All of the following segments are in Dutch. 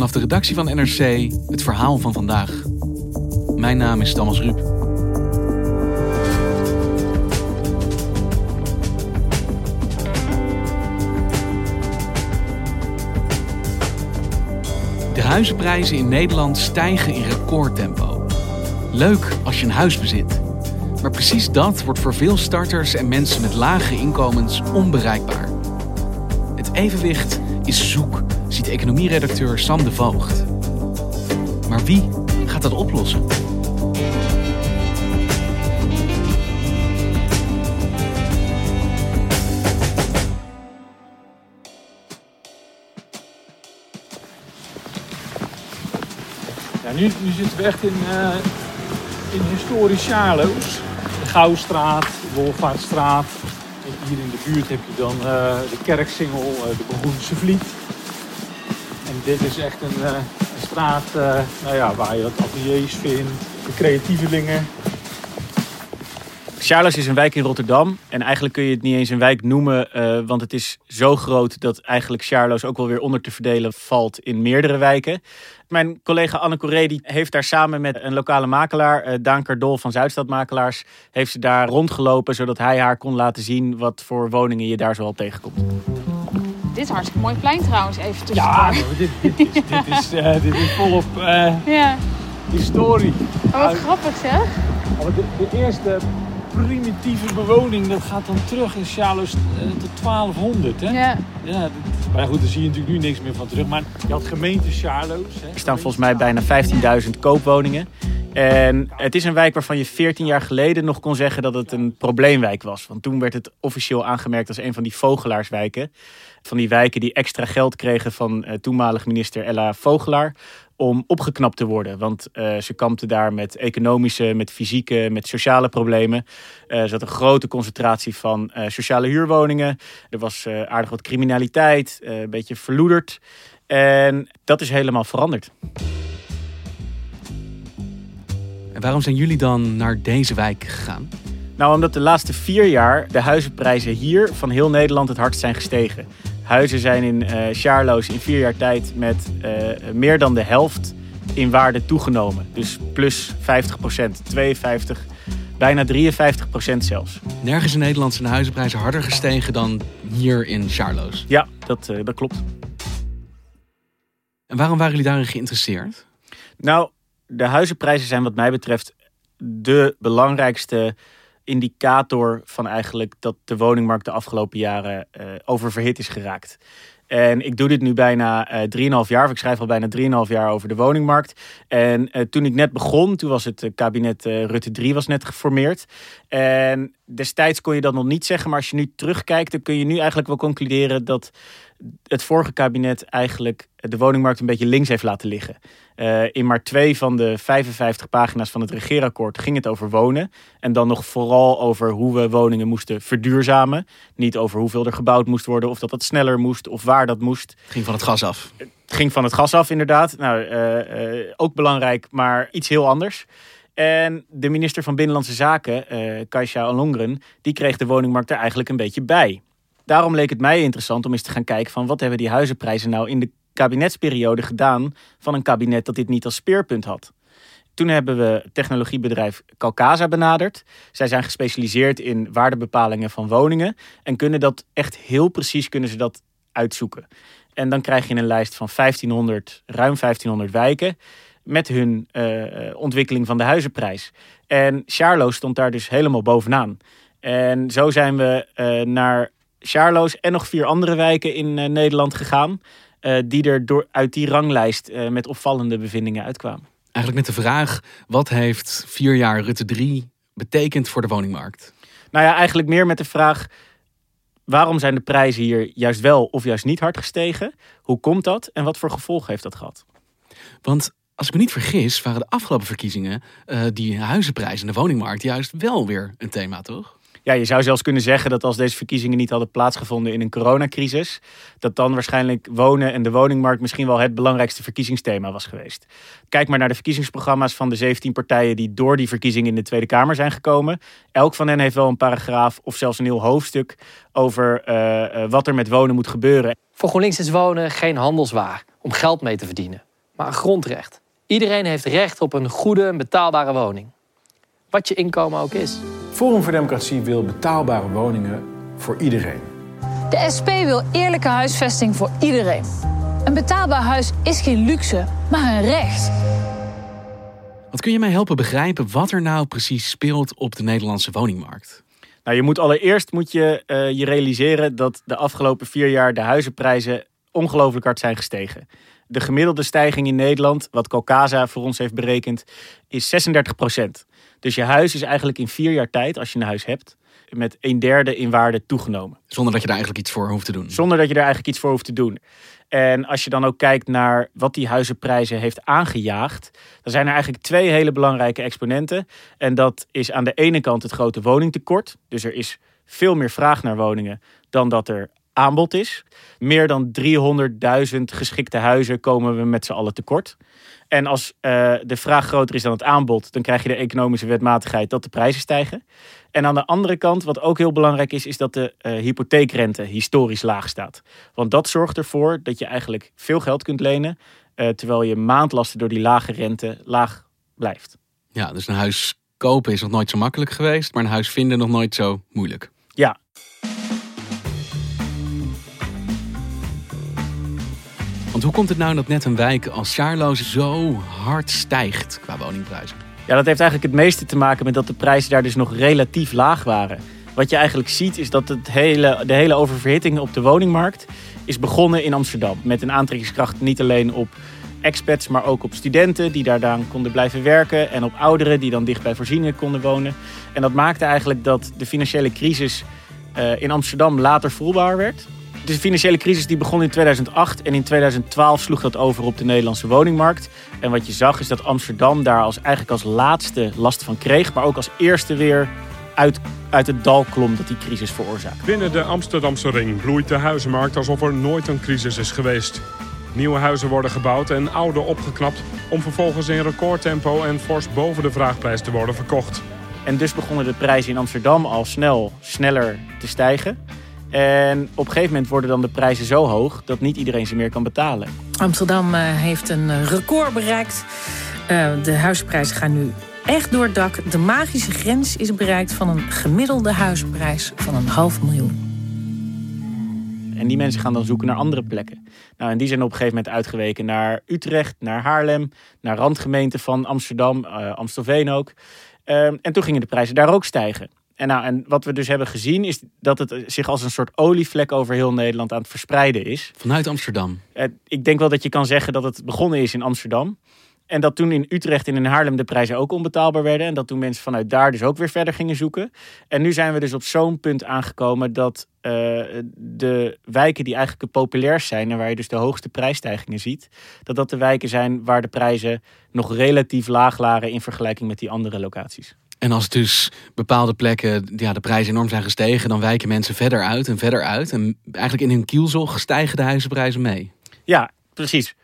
Vanaf de redactie van NRC het verhaal van vandaag. Mijn naam is Thomas Ruip. De huizenprijzen in Nederland stijgen in recordtempo. Leuk als je een huis bezit. Maar precies dat wordt voor veel starters en mensen met lage inkomens onbereikbaar. Het evenwicht is zoek, economieredacteur Sam de Voogd. Maar wie gaat dat oplossen? Ja, nu, nu zitten we echt in, uh, in historisch Charloes. De Gouwstraat, de Wolvaartstraat. Hier in de buurt heb je dan uh, de Kerksingel, uh, de Begroense Vliet. Dit is echt een, een straat nou ja, waar je ateliers vindt, de creatievelingen. Charloes is een wijk in Rotterdam. En eigenlijk kun je het niet eens een wijk noemen, uh, want het is zo groot dat eigenlijk Charloes ook wel weer onder te verdelen valt in meerdere wijken. Mijn collega Anne Corré die heeft daar samen met een lokale makelaar, Daan Cardol van Zuidstadmakelaars, heeft ze daar rondgelopen zodat hij haar kon laten zien wat voor woningen je daar zoal tegenkomt. Dit is een hartstikke mooi plein trouwens, even tussendoor. Ja, dit, dit, is, dit, is, uh, dit is volop ja. historie. Oh, wat grappig zeg. De, de eerste primitieve bewoning, dat gaat dan terug in Charloes uh, tot 1200. Hè? Ja. ja maar goed, daar zie je natuurlijk nu niks meer van terug. Maar je had gemeente Charloes. Hè? Er staan volgens mij bijna 15.000 koopwoningen. En het is een wijk waarvan je 14 jaar geleden nog kon zeggen dat het een probleemwijk was. Want toen werd het officieel aangemerkt als een van die vogelaarswijken. Van die wijken die extra geld kregen van uh, toenmalig minister Ella Vogelaar om opgeknapt te worden. Want uh, ze kampte daar met economische, met fysieke, met sociale problemen. Uh, er zat een grote concentratie van sociale huurwoningen. Er was aardig wat criminaliteit, een beetje verloederd. En dat is helemaal veranderd. En waarom zijn jullie dan naar deze wijk gegaan? Nou, omdat de laatste vier jaar de huizenprijzen hier van heel Nederland het hardst zijn gestegen. Huizen zijn in uh, Charloes in vier jaar tijd met uh, meer dan de helft in waarde toegenomen. Dus plus 50 procent, 52, bijna 53 procent zelfs. Nergens in Nederland zijn de huizenprijzen harder gestegen dan hier in Charloes. Ja, dat, uh, dat klopt. En waarom waren jullie daarin geïnteresseerd? Nou, de huizenprijzen zijn wat mij betreft de belangrijkste indicator van eigenlijk dat de woningmarkt de afgelopen jaren uh, oververhit is geraakt. En ik doe dit nu bijna uh, 3,5 jaar, of ik schrijf al bijna 3,5 jaar over de woningmarkt. En uh, toen ik net begon, toen was het kabinet Rutte 3 was net geformeerd. En destijds kon je dat nog niet zeggen, maar als je nu terugkijkt, dan kun je nu eigenlijk wel concluderen dat het vorige kabinet eigenlijk de woningmarkt een beetje links heeft laten liggen. Uh, in maar twee van de 55 pagina's van het regeerakkoord ging het over wonen. En dan nog vooral over hoe we woningen moesten verduurzamen. Niet over hoeveel er gebouwd moest worden, of dat dat sneller moest, of waar dat moest. Het ging van het gas af. Het ging van het gas af, inderdaad. Nou, uh, uh, ook belangrijk, maar iets heel anders. En de minister van Binnenlandse Zaken, uh, Kajsa Ollongren, die kreeg de woningmarkt er eigenlijk een beetje bij. Daarom leek het mij interessant om eens te gaan kijken van wat hebben die huizenprijzen nou in de kabinetsperiode gedaan van een kabinet dat dit niet als speerpunt had. Toen hebben we technologiebedrijf Calcasa benaderd. Zij zijn gespecialiseerd in waardebepalingen van woningen en kunnen dat echt heel precies kunnen ze dat uitzoeken. En dan krijg je een lijst van 1500, ruim 1500 wijken met hun uh, ontwikkeling van de huizenprijs. En Charlo stond daar dus helemaal bovenaan. En zo zijn we uh, naar Charloes en nog vier andere wijken in uh, Nederland gegaan. Uh, die er door, uit die ranglijst uh, met opvallende bevindingen uitkwamen. Eigenlijk met de vraag: wat heeft vier jaar Rutte 3 betekend voor de woningmarkt? Nou ja, eigenlijk meer met de vraag: waarom zijn de prijzen hier juist wel of juist niet hard gestegen? Hoe komt dat en wat voor gevolgen heeft dat gehad? Want als ik me niet vergis, waren de afgelopen verkiezingen uh, die huizenprijzen en de woningmarkt juist wel weer een thema, toch? Ja, je zou zelfs kunnen zeggen dat als deze verkiezingen niet hadden plaatsgevonden in een coronacrisis, dat dan waarschijnlijk wonen en de woningmarkt misschien wel het belangrijkste verkiezingsthema was geweest. Kijk maar naar de verkiezingsprogramma's van de 17 partijen die door die verkiezingen in de Tweede Kamer zijn gekomen. Elk van hen heeft wel een paragraaf of zelfs een heel hoofdstuk over uh, wat er met wonen moet gebeuren. Voor GroenLinks is wonen geen handelswaar om geld mee te verdienen, maar een grondrecht. Iedereen heeft recht op een goede en betaalbare woning. Wat je inkomen ook is. Forum voor Democratie wil betaalbare woningen voor iedereen. De SP wil eerlijke huisvesting voor iedereen. Een betaalbaar huis is geen luxe, maar een recht. Wat kun je mij helpen begrijpen wat er nou precies speelt op de Nederlandse woningmarkt? Nou, je moet allereerst moet je, uh, je realiseren dat de afgelopen vier jaar de huizenprijzen ongelooflijk hard zijn gestegen. De gemiddelde stijging in Nederland, wat Caucasa voor ons heeft berekend, is 36 procent. Dus je huis is eigenlijk in vier jaar tijd, als je een huis hebt, met een derde in waarde toegenomen. Zonder dat je daar eigenlijk iets voor hoeft te doen. Zonder dat je daar eigenlijk iets voor hoeft te doen. En als je dan ook kijkt naar wat die huizenprijzen heeft aangejaagd, dan zijn er eigenlijk twee hele belangrijke exponenten. En dat is aan de ene kant het grote woningtekort. Dus er is veel meer vraag naar woningen dan dat er aanbod is. Meer dan 300.000 geschikte huizen komen we met z'n allen tekort. En als uh, de vraag groter is dan het aanbod, dan krijg je de economische wetmatigheid dat de prijzen stijgen. En aan de andere kant, wat ook heel belangrijk is, is dat de uh, hypotheekrente historisch laag staat. Want dat zorgt ervoor dat je eigenlijk veel geld kunt lenen, uh, terwijl je maandlasten door die lage rente laag blijft. Ja, dus een huis kopen is nog nooit zo makkelijk geweest, maar een huis vinden nog nooit zo moeilijk. Ja, Hoe komt het nou dat net een wijk als Sjaarloos zo hard stijgt qua woningprijzen? Ja, dat heeft eigenlijk het meeste te maken met dat de prijzen daar dus nog relatief laag waren. Wat je eigenlijk ziet is dat het hele, de hele oververhitting op de woningmarkt is begonnen in Amsterdam. Met een aantrekkingskracht niet alleen op expats, maar ook op studenten die daar dan konden blijven werken. En op ouderen die dan dicht bij voorzieningen konden wonen. En dat maakte eigenlijk dat de financiële crisis uh, in Amsterdam later voelbaar werd. De financiële crisis die begon in 2008 en in 2012 sloeg dat over op de Nederlandse woningmarkt. En wat je zag is dat Amsterdam daar als, eigenlijk als laatste last van kreeg, maar ook als eerste weer uit, uit het dal klom dat die crisis veroorzaakte. Binnen de Amsterdamse ring bloeit de huizenmarkt alsof er nooit een crisis is geweest. Nieuwe huizen worden gebouwd en oude opgeknapt om vervolgens in recordtempo en fors boven de vraagprijs te worden verkocht. En dus begonnen de prijzen in Amsterdam al snel sneller te stijgen. En op een gegeven moment worden dan de prijzen zo hoog dat niet iedereen ze meer kan betalen. Amsterdam uh, heeft een record bereikt. Uh, de huisprijzen gaan nu echt door het dak. De magische grens is bereikt van een gemiddelde huisprijs van een half miljoen. En die mensen gaan dan zoeken naar andere plekken. Nou, en die zijn op een gegeven moment uitgeweken naar Utrecht, naar Haarlem, naar randgemeenten van Amsterdam, uh, Amstelveen ook. en toen gingen de prijzen daar ook stijgen. En, nou, en wat we dus hebben gezien is dat het zich als een soort olievlek over heel Nederland aan het verspreiden is. Vanuit Amsterdam? Ik denk wel dat je kan zeggen dat het begonnen is in Amsterdam. En dat toen in Utrecht en in Haarlem de prijzen ook onbetaalbaar werden. En dat toen mensen vanuit daar dus ook weer verder gingen zoeken. En nu zijn we dus op zo'n punt aangekomen dat uh, de wijken die eigenlijk het populairst zijn en waar je dus de hoogste prijsstijgingen ziet, dat dat de wijken zijn waar de prijzen nog relatief laag lagen in vergelijking met die andere locaties. En als dus bepaalde plekken ja, de prijzen enorm zijn gestegen, dan wijken mensen verder uit en verder uit. En eigenlijk in hun kielzog stijgen de huizenprijzen mee. Ja, precies.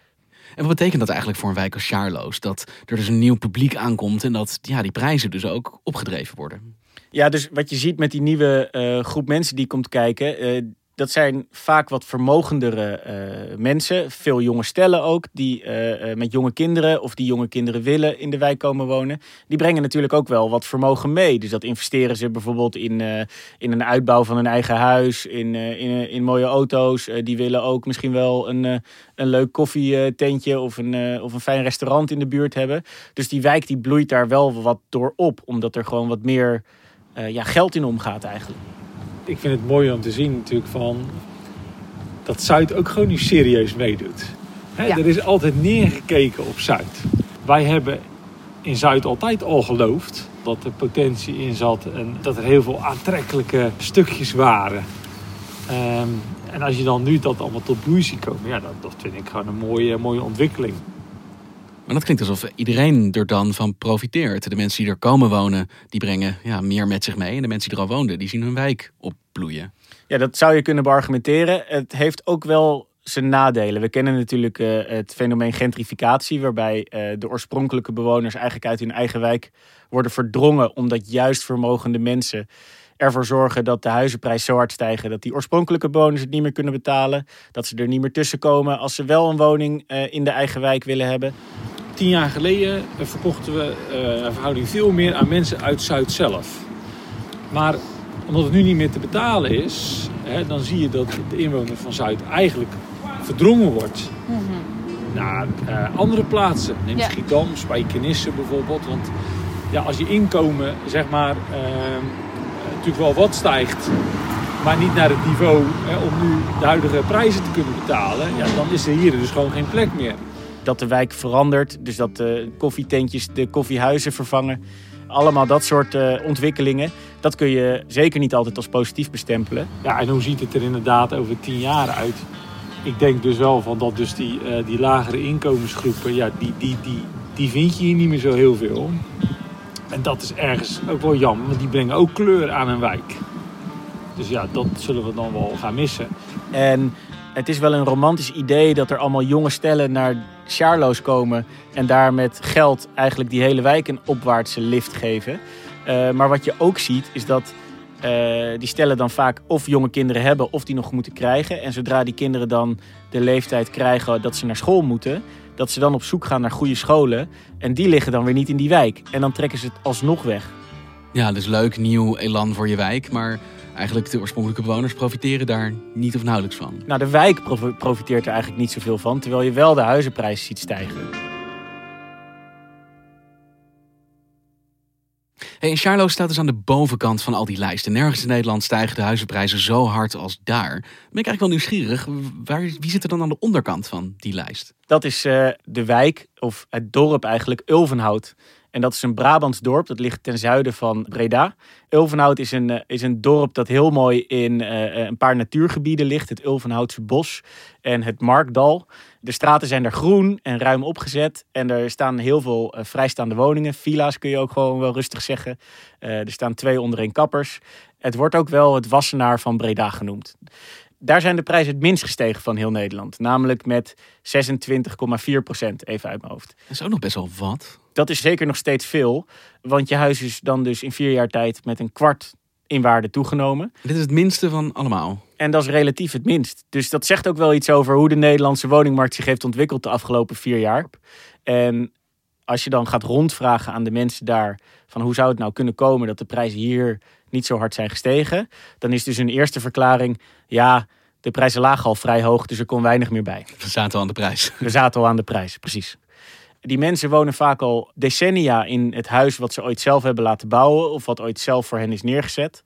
En wat betekent dat eigenlijk voor een wijk als Sjaarloos? Dat er dus een nieuw publiek aankomt en dat ja, die prijzen dus ook opgedreven worden. Ja, dus wat je ziet met die nieuwe uh, groep mensen die komt kijken, uh, dat zijn vaak wat vermogendere uh, mensen. Veel jonge stellen ook, die uh, met jonge kinderen of die jonge kinderen willen in de wijk komen wonen. Die brengen natuurlijk ook wel wat vermogen mee. Dus dat investeren ze bijvoorbeeld in, in een uitbouw van een eigen huis, in, in, in mooie auto's. die willen ook misschien wel een, een leuk koffietentje of een, of een fijn restaurant in de buurt hebben. Dus die wijk die bloeit daar wel wat door op, omdat er gewoon wat meer ja, geld in omgaat eigenlijk ik vind het mooi om te zien natuurlijk van dat Zuid ook gewoon nu serieus meedoet. Ja. Er is altijd neergekeken op Zuid. Wij hebben in Zuid altijd al geloofd dat er potentie in zat en dat er heel veel aantrekkelijke stukjes waren. Ehm, en als je dan nu dat allemaal tot bloei ziet komen, ja, dat, dat vind ik gewoon een mooie, mooie ontwikkeling. Maar dat klinkt alsof iedereen er dan van profiteert. De mensen die er komen wonen, die brengen ja, meer met zich mee. En de mensen die er al woonden, die zien hun wijk opbloeien. Ja, dat zou je kunnen beargumenteren. Het heeft ook wel zijn nadelen. We kennen natuurlijk uh, het fenomeen gentrificatie, waarbij uh, de oorspronkelijke bewoners eigenlijk uit hun eigen wijk worden verdrongen, omdat juist vermogende mensen ervoor zorgen dat de huizenprijs zo hard stijgen dat die oorspronkelijke bewoners het niet meer kunnen betalen, dat ze er niet meer tussenkomen als ze wel een woning uh, in de eigen wijk willen hebben. Tien jaar geleden verkochten we een verhouding veel meer aan mensen uit Zuid zelf. Maar omdat het nu niet meer te betalen is, hè, dan zie je dat de inwoner van Zuid eigenlijk verdrongen wordt mm -hmm. naar uh, andere plaatsen. Neem ja. Schiedam, Spijkenisse bijvoorbeeld. Want ja, als je inkomen zeg maar uh, natuurlijk wel wat stijgt, maar niet naar het niveau hè, om nu de huidige prijzen te kunnen betalen, ja, dan is er hier dus gewoon geen plek meer. Dat de wijk verandert, dus dat de koffietentjes de koffiehuizen vervangen. Allemaal dat soort uh, ontwikkelingen. Dat kun je zeker niet altijd als positief bestempelen. Ja, en hoe ziet het er inderdaad over tien jaar uit? ik denk dus wel van dat dus die, uh, die lagere inkomensgroepen, ja, die, die, die, die vind je hier niet meer zo heel veel. En dat is ergens ook wel jammer, want die brengen ook kleur aan een wijk. Dus ja, dat zullen we dan wel gaan missen. En het is wel een romantisch idee dat er allemaal jonge stellen naar Charlo's komen en daar met geld eigenlijk die hele wijk een opwaartse lift geven. Uh, maar wat je ook ziet is dat uh, die stellen dan vaak of jonge kinderen hebben of die nog moeten krijgen. En zodra die kinderen dan de leeftijd krijgen dat ze naar school moeten, dat ze dan op zoek gaan naar goede scholen. En die liggen dan weer niet in die wijk. En dan trekken ze het alsnog weg. Ja, dus leuk, nieuw elan voor je wijk. Maar eigenlijk de oorspronkelijke bewoners profiteren daar niet of nauwelijks van. Nou, de wijk profiteert er eigenlijk niet zoveel van. Terwijl je wel de huizenprijs ziet stijgen. Hey, en Charlo staat dus aan de bovenkant van al die lijsten. Nergens in Nederland stijgen de huizenprijzen zo hard als daar. Ben ik eigenlijk wel nieuwsgierig. Waar, wie zit er dan aan de onderkant van die lijst? Dat is uh, de wijk, of het dorp eigenlijk, Ulvenhout. En dat is een Brabants dorp, dat ligt ten zuiden van Breda. Ulvenhout is een, is een dorp dat heel mooi in uh, een paar natuurgebieden ligt. Het Ulvenhoutse bos en het Markdal. De straten zijn er groen en ruim opgezet. En er staan heel veel vrijstaande woningen. Villa's kun je ook gewoon wel rustig zeggen. Er staan twee onder één kappers. Het wordt ook wel het Wassenaar van Breda genoemd. Daar zijn de prijzen het minst gestegen van heel Nederland. Namelijk met 26,4 procent, even uit mijn hoofd. Dat is ook nog best wel wat. Dat is zeker nog steeds veel. Want je huis is dan dus in vier jaar tijd met een kwart in waarde toegenomen. Dit is het minste van allemaal. En dat is relatief het minst. Dus dat zegt ook wel iets over hoe de Nederlandse woningmarkt zich heeft ontwikkeld de afgelopen vier jaar. En als je dan gaat rondvragen aan de mensen daar van hoe zou het nou kunnen komen dat de prijzen hier niet zo hard zijn gestegen, dan is dus een eerste verklaring: ja, de prijzen lagen al vrij hoog, dus er kon weinig meer bij. We zaten al aan de prijs. We zaten al aan de prijs, precies. Die mensen wonen vaak al decennia in het huis wat ze ooit zelf hebben laten bouwen of wat ooit zelf voor hen is neergezet.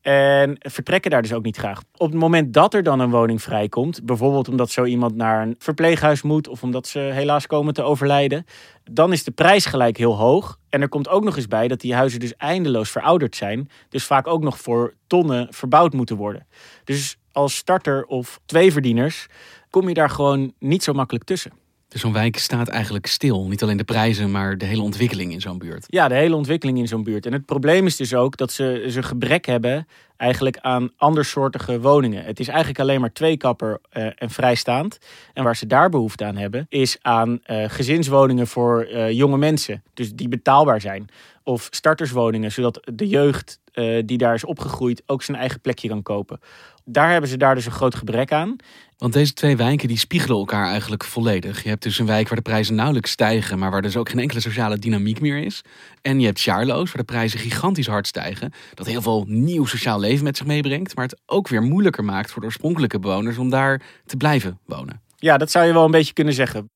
En vertrekken daar dus ook niet graag. Op het moment dat er dan een woning vrijkomt, bijvoorbeeld omdat zo iemand naar een verpleeghuis moet of omdat ze helaas komen te overlijden, dan is de prijs gelijk heel hoog. En er komt ook nog eens bij dat die huizen dus eindeloos verouderd zijn, dus vaak ook nog voor tonnen verbouwd moeten worden. Dus als starter of twee verdieners kom je daar gewoon niet zo makkelijk tussen. Dus zo'n wijk staat eigenlijk stil. Niet alleen de prijzen, maar de hele ontwikkeling in zo'n buurt. Ja, de hele ontwikkeling in zo'n buurt. En het probleem is dus ook dat ze, ze gebrek hebben eigenlijk aan andersoortige woningen. Het is eigenlijk alleen maar twee kapper uh, en vrijstaand. En waar ze daar behoefte aan hebben, is aan uh, gezinswoningen voor uh, jonge mensen. Dus die betaalbaar zijn. Of starterswoningen, zodat de jeugd die daar is opgegroeid ook zijn eigen plekje kan kopen. Daar hebben ze daar dus een groot gebrek aan. Want deze twee wijken die spiegelen elkaar eigenlijk volledig. Je hebt dus een wijk waar de prijzen nauwelijks stijgen, maar waar dus ook geen enkele sociale dynamiek meer is. En je hebt Charlo's, waar de prijzen gigantisch hard stijgen. Dat heel veel nieuw sociaal leven met zich meebrengt, maar het ook weer moeilijker maakt voor de oorspronkelijke bewoners om daar te blijven wonen. Ja, dat zou je wel een beetje kunnen zeggen.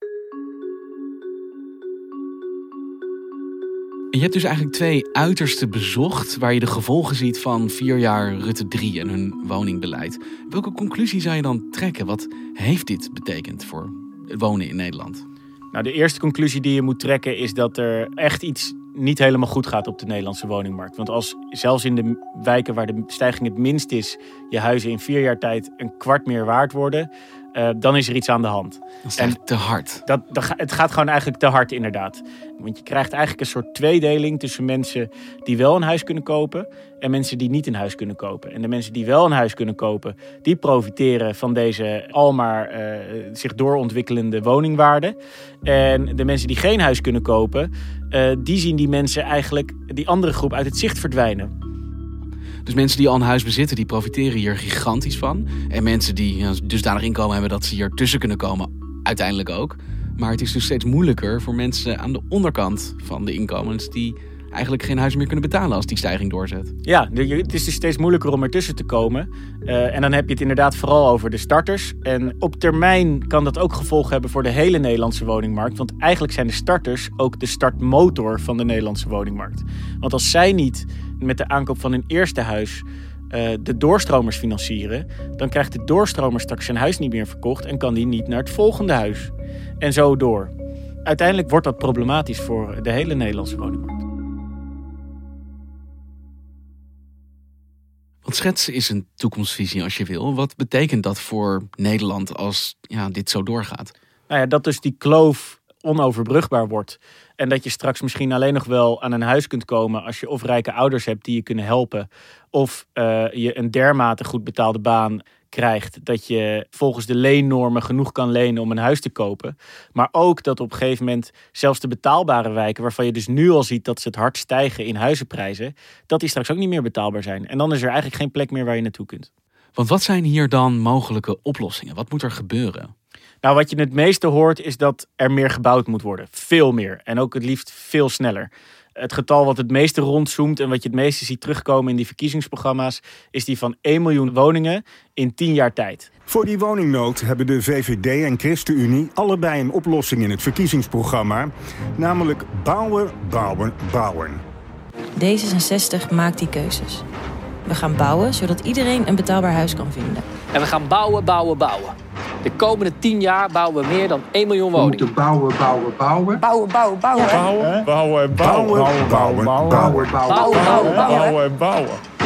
Je hebt dus eigenlijk twee uitersten bezocht waar je de gevolgen ziet van vier jaar Rutte 3 en hun woningbeleid. Welke conclusie zou je dan trekken? Wat heeft dit betekend voor het wonen in Nederland? Nou, de eerste conclusie die je moet trekken is dat er echt iets niet helemaal goed gaat op de Nederlandse woningmarkt. Want als zelfs in de wijken waar de stijging het minst is, je huizen in vier jaar tijd een kwart meer waard worden, uh, dan is er iets aan de hand. Dat is echt te hard. Dat, dat, het gaat gewoon eigenlijk te hard, inderdaad. Want je krijgt eigenlijk een soort tweedeling tussen mensen die wel een huis kunnen kopen en mensen die niet een huis kunnen kopen. En de mensen die wel een huis kunnen kopen, die profiteren van deze almaar uh, zich doorontwikkelende woningwaarde. En de mensen die geen huis kunnen kopen, uh, die zien die mensen eigenlijk, die andere groep, uit het zicht verdwijnen. Dus mensen die al een huis bezitten, die profiteren hier gigantisch van. En mensen die ja, dusdanig inkomen hebben dat ze hier tussen kunnen komen, uiteindelijk ook. Maar het is dus steeds moeilijker voor mensen aan de onderkant van de inkomens die eigenlijk geen huis meer kunnen betalen als die stijging doorzet. Ja, het is dus steeds moeilijker om ertussen te komen. Uh, en dan heb je het inderdaad vooral over de starters. En op termijn kan dat ook gevolgen hebben voor de hele Nederlandse woningmarkt. Want eigenlijk zijn de starters ook de startmotor van de Nederlandse woningmarkt. Want als zij niet met de aankoop van hun eerste huis uh, de doorstromers financieren, dan krijgt de doorstromer straks zijn huis niet meer verkocht en kan die niet naar het volgende huis. En zo door. Uiteindelijk wordt dat problematisch voor de hele Nederlandse woningmarkt. Want schetsen is een toekomstvisie als je wil. Wat betekent dat voor Nederland als ja, dit zo doorgaat? Nou ja, dat dus die kloof onoverbrugbaar wordt. En dat je straks misschien alleen nog wel aan een huis kunt komen als je of rijke ouders hebt die je kunnen helpen. Of uh, je een dermate goed betaalde baan krijgt dat je volgens de leennormen genoeg kan lenen om een huis te kopen. Maar ook dat op een gegeven moment zelfs de betaalbare wijken, waarvan je dus nu al ziet dat ze het hard stijgen in huizenprijzen, dat die straks ook niet meer betaalbaar zijn. En dan is er eigenlijk geen plek meer waar je naartoe kunt. Want wat zijn hier dan mogelijke oplossingen? Wat moet er gebeuren? Nou, wat je het meeste hoort is dat er meer gebouwd moet worden. Veel meer. En ook het liefst veel sneller. Het getal wat het meeste rondzoomt en wat je het meeste ziet terugkomen in die verkiezingsprogramma's, is die van 1 miljoen woningen in 10 jaar tijd. Voor die woningnood hebben de VVD en ChristenUnie allebei een oplossing in het verkiezingsprogramma. Namelijk bouwen, bouwen, bouwen. D66 maakt die keuzes. We gaan bouwen zodat iedereen een betaalbaar huis kan vinden. En we gaan bouwen, bouwen, bouwen. De komende 10 jaar bouwen we meer dan 1 miljoen woningen. We moeten bouwen, bouwen, bouwen. Bouwen, bouwen, bouwen. Bouwen, bouwen, bouwen. Bouwen, bouwen, bouwen. Bouwen, bouwen, bouwen.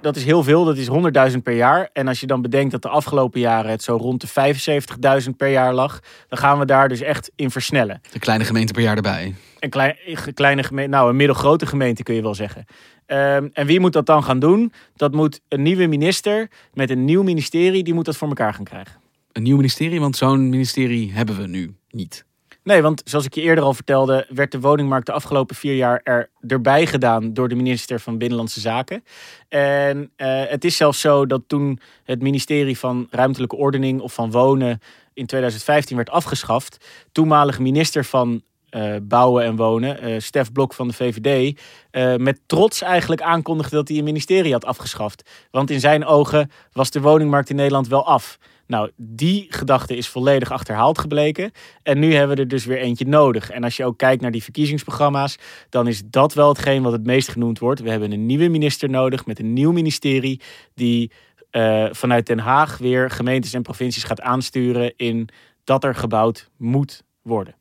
Dat is heel veel, dat is 100.000 per jaar. En als je dan bedenkt dat de afgelopen jaren het zo rond de 75.000 per jaar lag, dan gaan we daar dus echt in versnellen. De kleine gemeente per jaar erbij. Een klein, kleine gemeente, nou een middelgrote gemeente kun je wel zeggen. Um, en wie moet dat dan gaan doen? Dat moet een nieuwe minister met een nieuw ministerie, die moet dat voor elkaar gaan krijgen. Een nieuw ministerie, want zo'n ministerie hebben we nu niet. Nee, want zoals ik je eerder al vertelde, werd de woningmarkt de afgelopen vier jaar er, erbij gedaan door de minister van Binnenlandse Zaken. En uh, het is zelfs zo dat toen het ministerie van Ruimtelijke Ordening of van Wonen in 2015 werd afgeschaft, toenmalige minister van uh, bouwen en wonen, uh, Stef Blok van de VVD, met trots eigenlijk aankondigde dat hij een ministerie had afgeschaft. Want in zijn ogen was de woningmarkt in Nederland wel af. Nou, die gedachte is volledig achterhaald gebleken. En nu hebben we er dus weer eentje nodig. En als je ook kijkt naar die verkiezingsprogramma's, dan is dat wel hetgeen wat het meest genoemd wordt. We hebben een nieuwe minister nodig met een nieuw ministerie die vanuit Den Haag weer gemeentes en provincies gaat aansturen in dat er gebouwd moet worden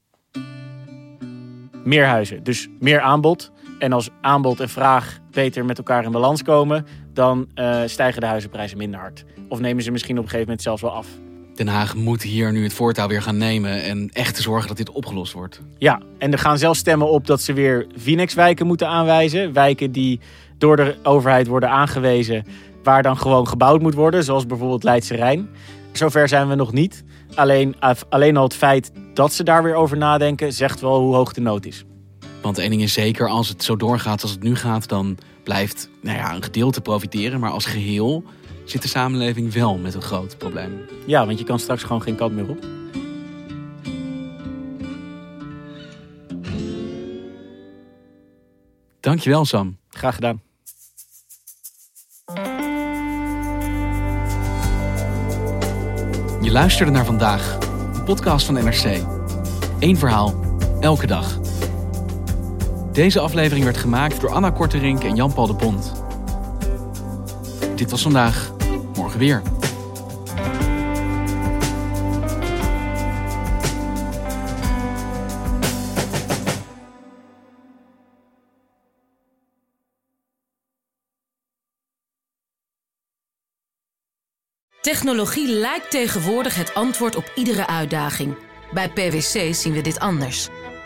meer huizen. Dus meer aanbod. En als aanbod en vraag beter met elkaar in balans komen, dan uh, stijgen de huizenprijzen minder hard. Of nemen ze misschien op een gegeven moment zelfs wel af. Den Haag moet hier nu het voortouw weer gaan nemen en echt te zorgen dat dit opgelost wordt. Ja, en er gaan zelfs stemmen op dat ze weer Vinex-wijken moeten aanwijzen. Wijken die door de overheid worden aangewezen, waar dan gewoon gebouwd moet worden, zoals bijvoorbeeld Leidse Rijn. Zover zijn we nog niet. Alleen, alleen al het feit dat ze daar weer over nadenken, zegt wel hoe hoog de nood is. Want één ding is zeker, als het zo doorgaat als het nu gaat, dan blijft nou ja, een gedeelte profiteren. Maar als geheel zit de samenleving wel met een groot probleem. Ja, want je kan straks gewoon geen kant meer op. Dankjewel, Sam. Graag gedaan. Je luisterde naar vandaag, een podcast van NRC. Eén verhaal, elke dag. Deze aflevering werd gemaakt door Anna Korterink en Jan-Paul de Bond. Dit was vandaag, morgen weer. Technologie lijkt tegenwoordig het antwoord op iedere uitdaging. Bij PwC zien we dit anders.